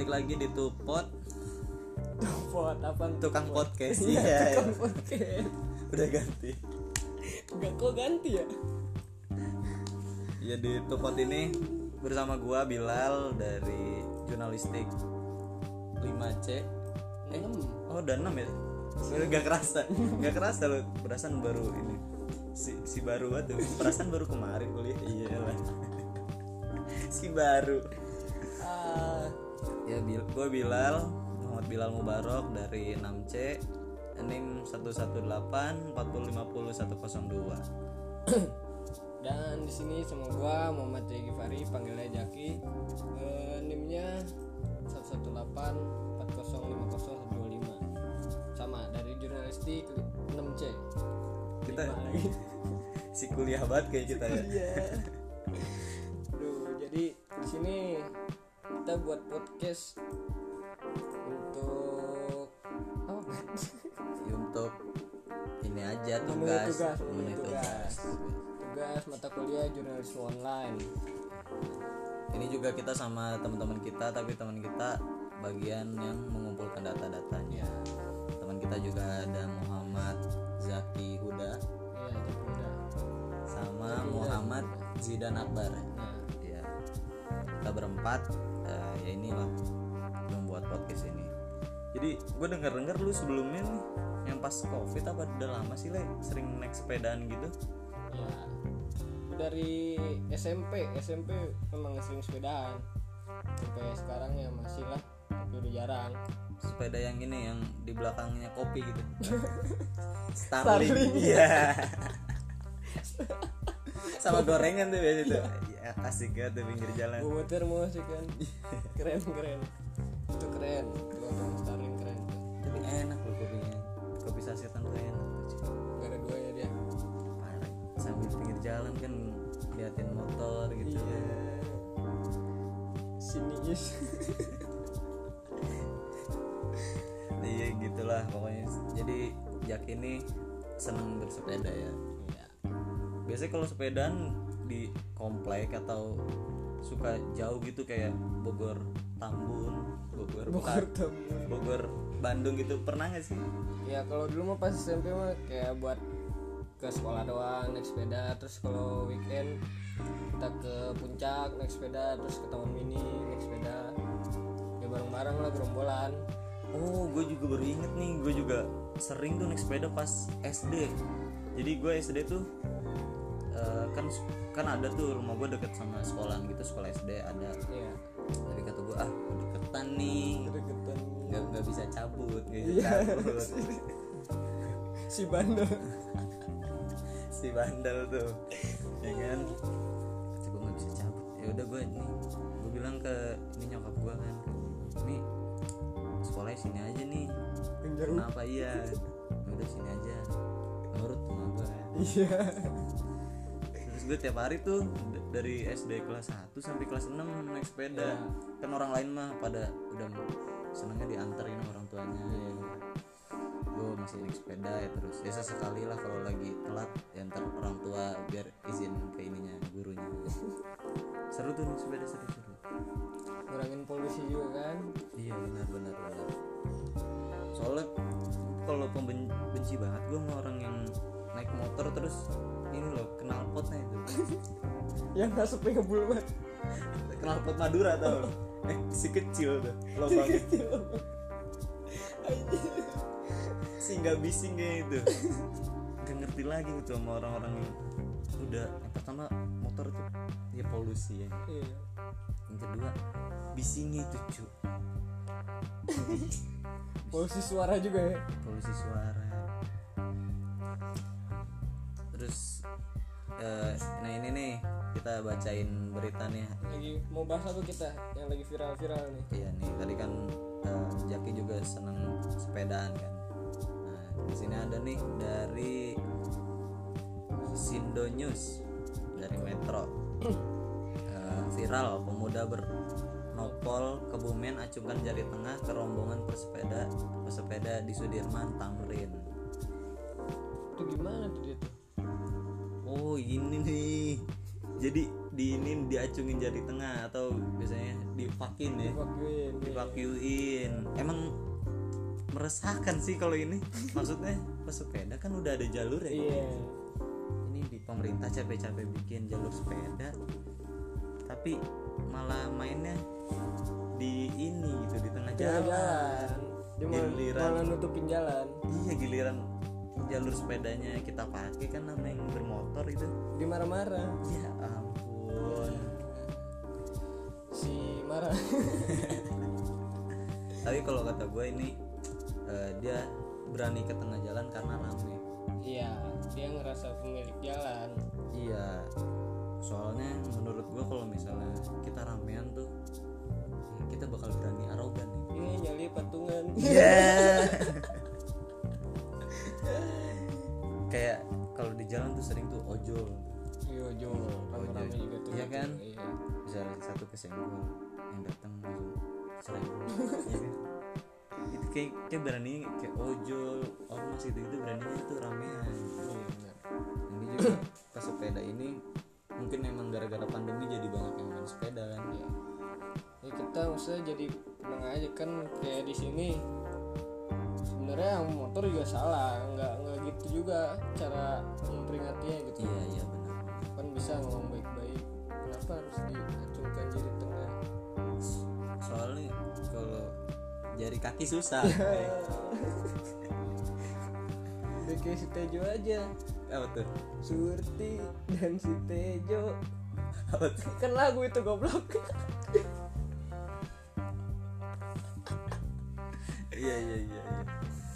balik lagi di Tupot. Buat apa? tukang podcast Iya, iya. tukang podcast. udah ganti. Enggak kok ganti ya? ya di Tupot ini bersama gua Bilal dari jurnalistik 5C eh Enam. oh udah 6 ya? Gak kerasa. Gak kerasa lo perasaan baru ini. Si, si baru tuh. Perasaan baru kemarin kuliah. Iya lah. Si baru. Ah, ya bil gue Bilal Muhammad Bilal Mubarok dari 6C NIM 118 4050 102 dan di sini sama gua Muhammad Jai Gifari panggilnya Jaki. Eh, NIM-nya 118 4050 Sama dari jurnalistik 6C. kita si kuliah banget kayak kita ya Iya. Duh, jadi di sini kita buat podcast untuk apa? Ya, untuk ini aja tugas tugas, memenuhi tugas. Tugas. Mata kuliah jurnalisme online. ini juga kita sama teman-teman kita tapi teman kita bagian yang mengumpulkan data-datanya. Teman kita juga ada Muhammad Zaki Huda. Iya, sama Muhammad Zidan Akbar. Nah, ya kita berempat eh, ya inilah membuat podcast ini jadi gue denger dengar lu sebelumnya nih yang pas covid apa udah lama sih le sering naik sepedaan gitu ya. Dari SMP, SMP memang sering sepedaan. Sampai sekarang ya masih lah, tapi udah jarang. sepeda yang ini yang di belakangnya kopi gitu Starling. Starling iya sama gorengan tuh biasa tuh ya asik banget tuh pinggir jalan Gue muter musik kan. Keren, keren. Itu keren. Kelompok Starling keren. tapi enak loh kopinya kopi sasetan tuh enak tuh. Gak ada duanya dia. Parah. sambil pinggir jalan kan liatin motor gitu Iya. Siniis. iya gitulah pokoknya jadi Jak ini seneng bersepeda ya Iya. Biasanya kalau sepedaan di komplek atau suka jauh gitu kayak Bogor Tambun Bogor Bogor Tambun. Bogor Bandung gitu pernah nggak sih? Ya kalau dulu mah pas SMP mah kayak buat ke sekolah doang naik sepeda. Terus kalau weekend kita ke puncak naik sepeda. Terus ke taman mini naik sepeda. Ya bareng-bareng lah gerombolan. Oh gue juga baru inget nih gue juga sering tuh naik sepeda pas SD jadi gue SD tuh eh, kan kan ada tuh rumah gue deket sama sekolahan gitu sekolah SD ada. Ya tapi kata gue ah deketan nih. Deketan. Nggak nggak bisa cabut nggak bisa Iya. cabut. Si bandel. Si bandel tuh ya kan? Coba nggak bisa cabut. Ya udah gue nih gue bilang ke ini nyokap gue kan ini sekolahnya sini aja nih. Kenapa iya? Ya udah sini aja. Nurut sama gue iya. Terus gue tiap hari tuh dari SD kelas 1 sampai kelas 6 naik sepeda. Kan orang lain mah pada udah senengnya dianterin orang tuanya. Gue masih naik sepeda ya terus. Ya sesekali lah kalau lagi telat diantar orang tua biar izin ke ininya gurunya. Seru tuh naik sepeda seru seru. Ngurangin polusi juga kan? Iya benar benar benar. Soalnya kalau pembenci banget gue sama orang yang motor terus. Ini loh kenal potnya itu. Yang asapnya ngebul banget. Kenal pot Madura tau. Lo? eh si kecil tuh lubang si nggak bisingnya itu. Nggak ngerti lagi gitu sama orang-orang yang udah yang pertama motor tuh ya polusi ya. Iya. Yang kedua bisingnya itu cu polusi suara juga ya. Polusi suara eh, nah ini nih kita bacain berita nih lagi mau bahas apa kita yang lagi viral-viral nih Iya nih tadi kan eh, Jaki juga seneng sepedaan kan. Nah di sini ada nih dari Sindo News dari Metro. Eh, viral pemuda bernopol Kebumen acungkan jari tengah ke rombongan pesepeda pesepeda di Sudirman Tamrin. Ini nih. Jadi di ini diacungin jari tengah atau biasanya dipakin ya? Vakuin, iya. dipakyuin emang meresahkan sih kalau ini. Maksudnya pesepeda kan udah ada jalur ya iya. Ini di pemerintah capek-capek bikin jalur sepeda tapi malah mainnya di ini gitu di tengah jalan. jalan. Dia Giliran. malah nutupin jalan. Iya giliran jalur sepedanya kita pakai kan nama yang bermotor itu dia marah-marah ya ampun. Si marah. Tapi kalau kata gue ini eh, dia berani ke tengah jalan karena rame. Iya dia ngerasa pemilik jalan. Iya. Soalnya menurut gue kalau misalnya kita ramean tuh kita bakal berani arogan nih. Ini nyali patungan. Iya. kayak kalau di jalan tuh sering tuh ojol iya jo rame-rame juga tuh. Iya kan? iya. Bisa satu kesenggol yang datang langsung sering. Iya kan? itu kayak kayak berani kayak ojol ormas itu itu beraninya tuh ramean. Iya benar. Ini juga pesepeda ini mungkin emang gara-gara pandemi jadi banyak yang main sepeda kan? Ya ya kita maksudnya jadi tenang aja kan kayak di sini sebenarnya yang motor juga salah. Nggak gitu juga cara memperingatinya gitu. Iya iya benar. Kan bisa ngomong baik-baik kenapa harus diacungkan jari tengah? Soalnya kalau jari kaki susah. Udah kayak si Tejo aja. Apa tuh? Surti dan si Tejo. Apa tuh? Kan lagu itu goblok. Iya iya iya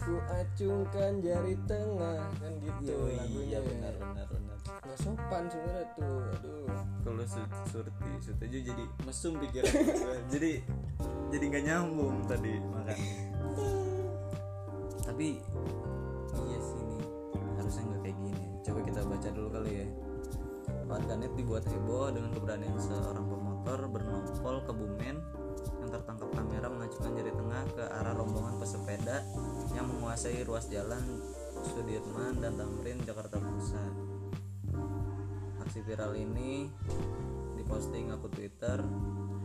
ku acungkan jari tengah. Kan gitu Yo, iya lagunya. benar benar benar. Nggak sopan sebenarnya tuh aduh. Kalau su surti surti jadi mesum pikiran jadi jadi nggak nyambung tadi makan tapi iya sih nih harusnya nggak kayak gini. Coba kita baca dulu kali ya. Warganet dibuat heboh dengan keberanian seorang pemotor bernompol ke Bumen yang tertangkap kamera mengacukan jari tengah ke arah rombongan pesepeda yang menguasai ruas jalan Sudirman dan Tamrin Jakarta Pusat. Aksi viral ini diposting akun Twitter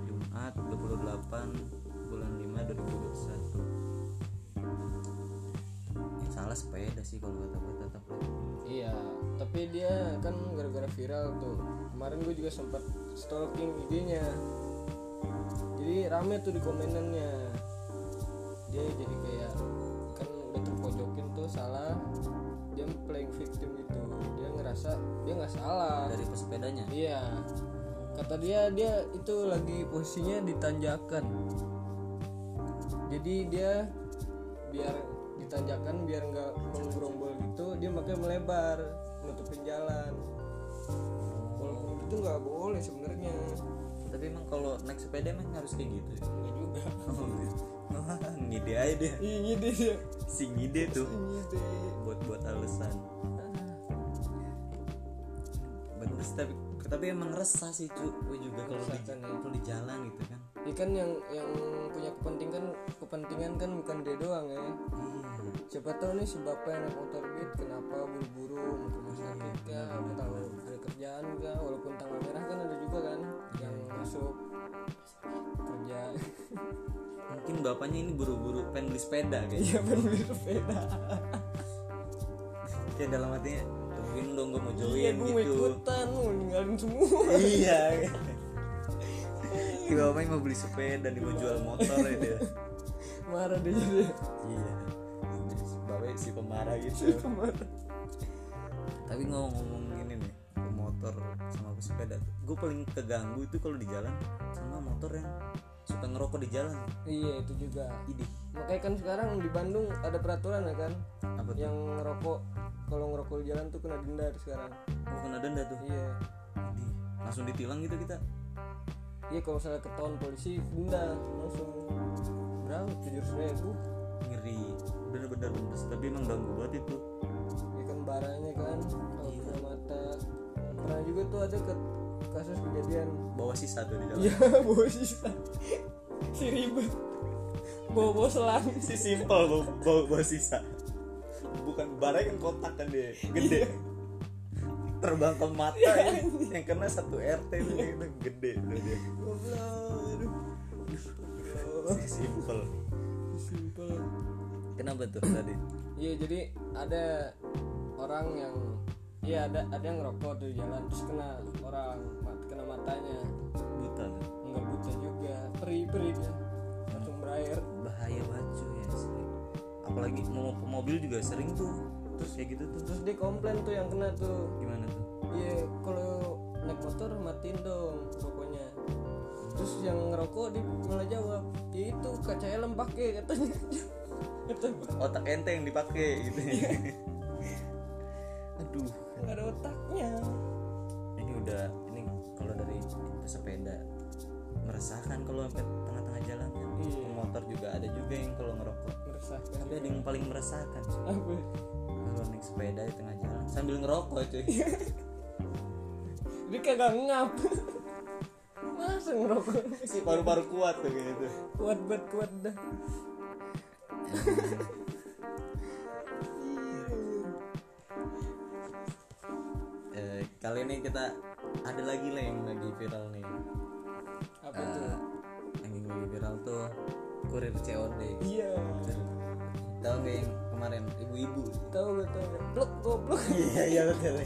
Jumat 28 bulan 5 2021. Yang salah sepeda sih kalau kata gue tetap iya tapi dia kan gara-gara viral tuh. Kemarin gue juga sempat stalking IG-nya jadi rame tuh di komenannya dia jadi kayak kan udah terpojokin tuh salah dia playing victim gitu dia ngerasa dia nggak salah dari pesepedanya. Iya. Kata dia dia itu lagi posisinya ditanjakan. Jadi dia biar ditanjakan biar nggak menggerombol gitu, dia makanya melebar, nutupin jalan. Walaupun itu nggak boleh sebenarnya. Tapi emang kalau naik sepeda emang harus kayak gitu ya. Nggak juga. Wah, ngide aja deh. Ini dia. Si ngide tuh Ini deh. buat buat alasan. Sih, tapi tapi emang resah sih cu gue juga kalau di kan, ya. di jalan gitu kan Ya kan yang yang punya kepentingan kepentingan kan bukan dia doang ya. iya siapa tahu nih si bapak yang naik motor beat kenapa buru-buru mau ke rumah sakit ya udah tahu ada kerjaan enggak walaupun tanggal masuk. Kerja. Mungkin bapaknya ini buru-buru pengen beli sepeda kayaknya. Iya bener beli sepeda. Kayak dalam hatinya tungguin dong gue mau iya join gue mau gitu. ikutan mau ninggalin semua. Iya. Iya bapaknya mau beli sepeda nih mau jual motor ya dia. Marah dia jadi. Iya. Bapaknya si pemarah gitu. Marah tapi ngomong-ngomong pesepeda gue paling keganggu itu kalau di jalan sama motor yang suka ngerokok di jalan. Iya itu juga. Ide makanya kan sekarang di Bandung ada peraturan ya kan? Apa tuh? Yang ngerokok kalau ngerokok di jalan tuh kena denda sekarang. Oh kena denda tuh? Iya. Idih. langsung ditilang gitu kita? Iya kalau misalnya ketahuan polisi denda. Langsung berapa? Tujuh ribu. Ngeri. Bener-bener bener. tapi emang ganggu banget itu. Ya kan barangnya kan. Kalau mata pernah juga tuh ada ke kasus kejadian. Bawa sisa tuh di jalan iya bawa sisa. Si ribet. Bawa bawa selang. Si simpel bawa, bawa, bawa sisa. Bukan barang kan kotak kan dia gede. Terbang ke mata ya. yang kena satu RT itu itu gede tuh dia. Simpel. Simple. kenapa tuh tadi? Iya jadi ada orang yang Iya ada ada yang ngerokok tuh di jalan terus kena orang mat- kena matanya. Buta tuh nggak buta juga peri peri dia. Langsung berair. Bahaya banget cuy ya apalagi mau mobil juga sering tuh terus kayak gitu tuh. Terus dia komplain tuh yang kena tuh. Gimana tuh? Iya kalau naik motor matiin dong rokoknya terus yang ngerokok dia malah jawab ya itu kaca helm pakai katanya. Otak ente yang dipakai gitu. Aduh nggak ada otaknya. Ini udah ini kalau dari pesepeda meresahkan kalau sampai tengah-tengah jalan. Kan Iya. motor juga ada juga yang kalau ngerokok. Meresahkan. Tapi ada yang paling meresahkan. Apa? Kalau naik sepeda di tengah jalan sambil ngerokok cuy. Dia kagak ngap. Masa ngerokok? Si paru-paru kuat tuh gitu. Kuat banget kuat dah kali ini kita ada lagi lah yang lagi viral nih. Apa Eh, tuh? yang lagi viral tuh kurir COD iya. Tahu nggak yang kemarin? Ibu-ibu. Tahu gak tahu gak blok goblok. Iya iya betul.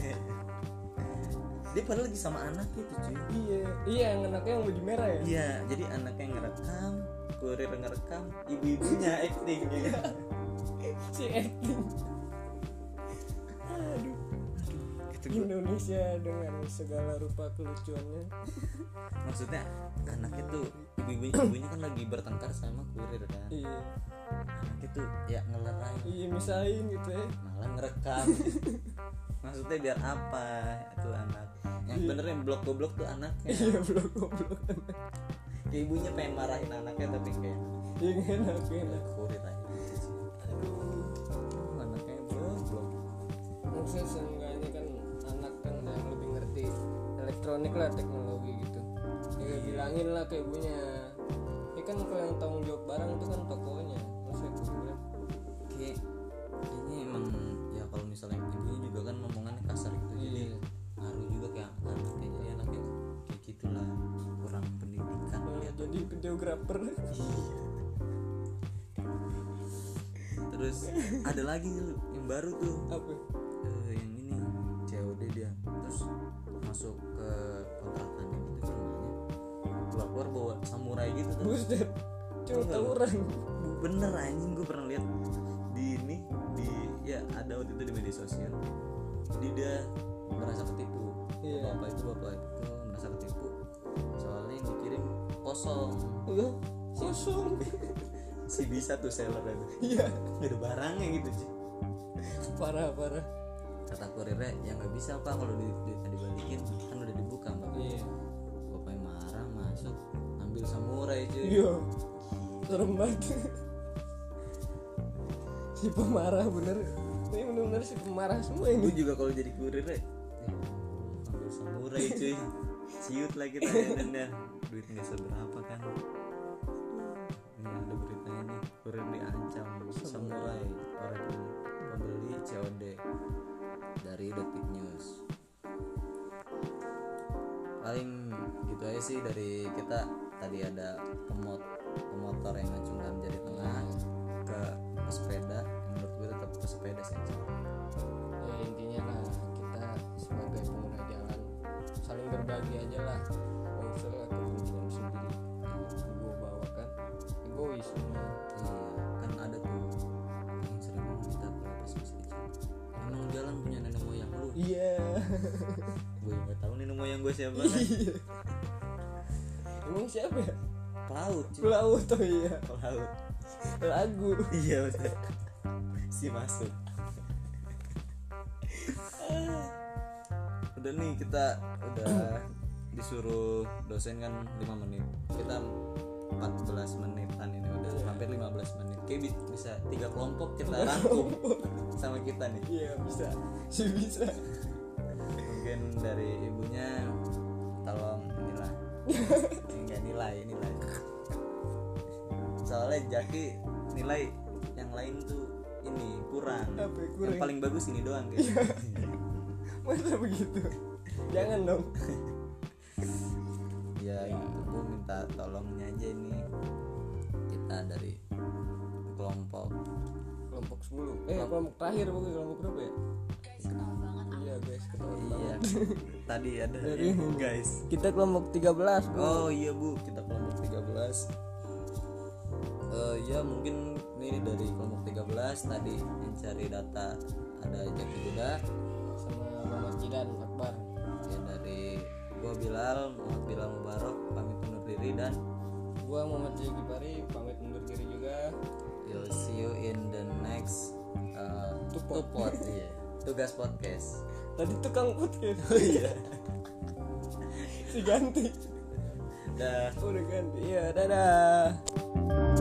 Dia padahal lagi sama anak gitu cuy. Iya. Iya yang anaknya yang baju merah ya? Iya jadi anaknya ngerekam kurir ngerekam ibu-ibunya acting. Gitu si acting Indonesia dengan segala rupa kelucuannya. Maksudnya anaknya tuh ibu-ibunya ibunya kan lagi bertengkar sama kurir kan? Iya. Anaknya tuh ya ngelerai. Iya misahin gitu ya. Malah ngerekam. Maksudnya biar apa itu anak? Yang Iya. bener yang blok goblok tuh anaknya. Iya blok goblok kayak ibunya pengen marahin anaknya tapi kayak iya enak enak. Kurir aja. Aduh anaknya blok blok maksudnya elektronik lah teknologi gitu. Ya bilangin lah ke ibunya. Ya kan kalau yang tanggung jawab barang itu kan tokonya maksudnya gue kayak kayaknya emang ya kalau misalnya ibunya juga kan ngomongannya kasar gitu jadi Iya. ngaruh juga kayak anaknya jadi anaknya kayak gitulah kurang pendidikan eh, lihat jadi videografer. Terus ada lagi yang baru tuh. Apa? Eh, yang ini COD dia. Terus masuk buset cuma Enggak, lu. tawuran. Bener anjing gue pernah lihat di ini di ya ada waktu itu di media sosial. Jadi dia merasa ketipu. Iya. bapak itu bapak itu merasa ketipu. Soalnya yang dikirim kosong. Lah, kosong. si bisa tuh seller itu. Iya. Nggak ada barangnya gitu sih parah parah. Kata kurirnya ya nggak bisa pak kalau di, di, dibalikin kan udah dibuka mbak iya. Bapaknya marah masuk ambil samurai cuy. Iya. Serem banget. Si pemarah bener. Ini bener-bener si pemarah semua gue ini juga kalau jadi kurir ya ambil samurai cuy. Siut lah kita ya ya. Duit nggak seberapa kan. Ini ada beritanya nih kurir diancam samurai. oleh pem- pembeli COD dari detik news. Paling gitu aja sih dari kita tadi ada pemot pemotor yang ngacungkan jari tengah ke pesepeda menurut gue tetap pesepeda sih yang salah. ya intinya lah kita sebagai pengguna jalan saling berbagi aja lah gak usah lah kepentingan sendiri gue bawa kan Iya, kan ada tuh yang sering ngomong kita masih kecil. Emang jalan punya nenek moyang lu. iya Gue nggak tahu nenek moyang gue siapa kan. Emang siapa ya Pelaut, cuy. pelaut oh iya Pelaut. lagu Iya betul. Si masuk. udah nih kita udah disuruh dosen kan 5 menit. Kita 14 menitan ini udah hampir 15 menit. Kayak bi- bisa tiga kelompok kita rangkum sama kita nih. iya bisa sih bisa mungkin dari ibunya tolong inilah soalnya Jaki nilai yang lain tuh ini kurang. Apa ya, kurang? yang paling bagus ini doang kayak masa begitu? Jangan dong. Ya gitu gue minta tolongnya aja ini. Kita dari kelompok. Kelompok 10 eh kelompok terakhir bukan kelompok berapa ya? Guys kenal banget iya guys ketahuan iya. tadi ada Dari- ibu guys. Kita kelompok 13 bu. Oh iya bu. Kita kelompok 13 Eh ya mungkin ini dari kelompok 13 tadi yang cari data ada Jaki Buda sama Muhammad Jidan Akbar. Ya dari gua Bilal Muhammad Bilal Mubarok pamit undur diri dan gua Muhammad Jaki Pari pamit undur diri juga. You'll see you in the next uh, Tupot. Tupot, iya. tugas podcast. Tadi tukang podcast oh iya. Si ganti. Dah. Udah ganti. Iya dadah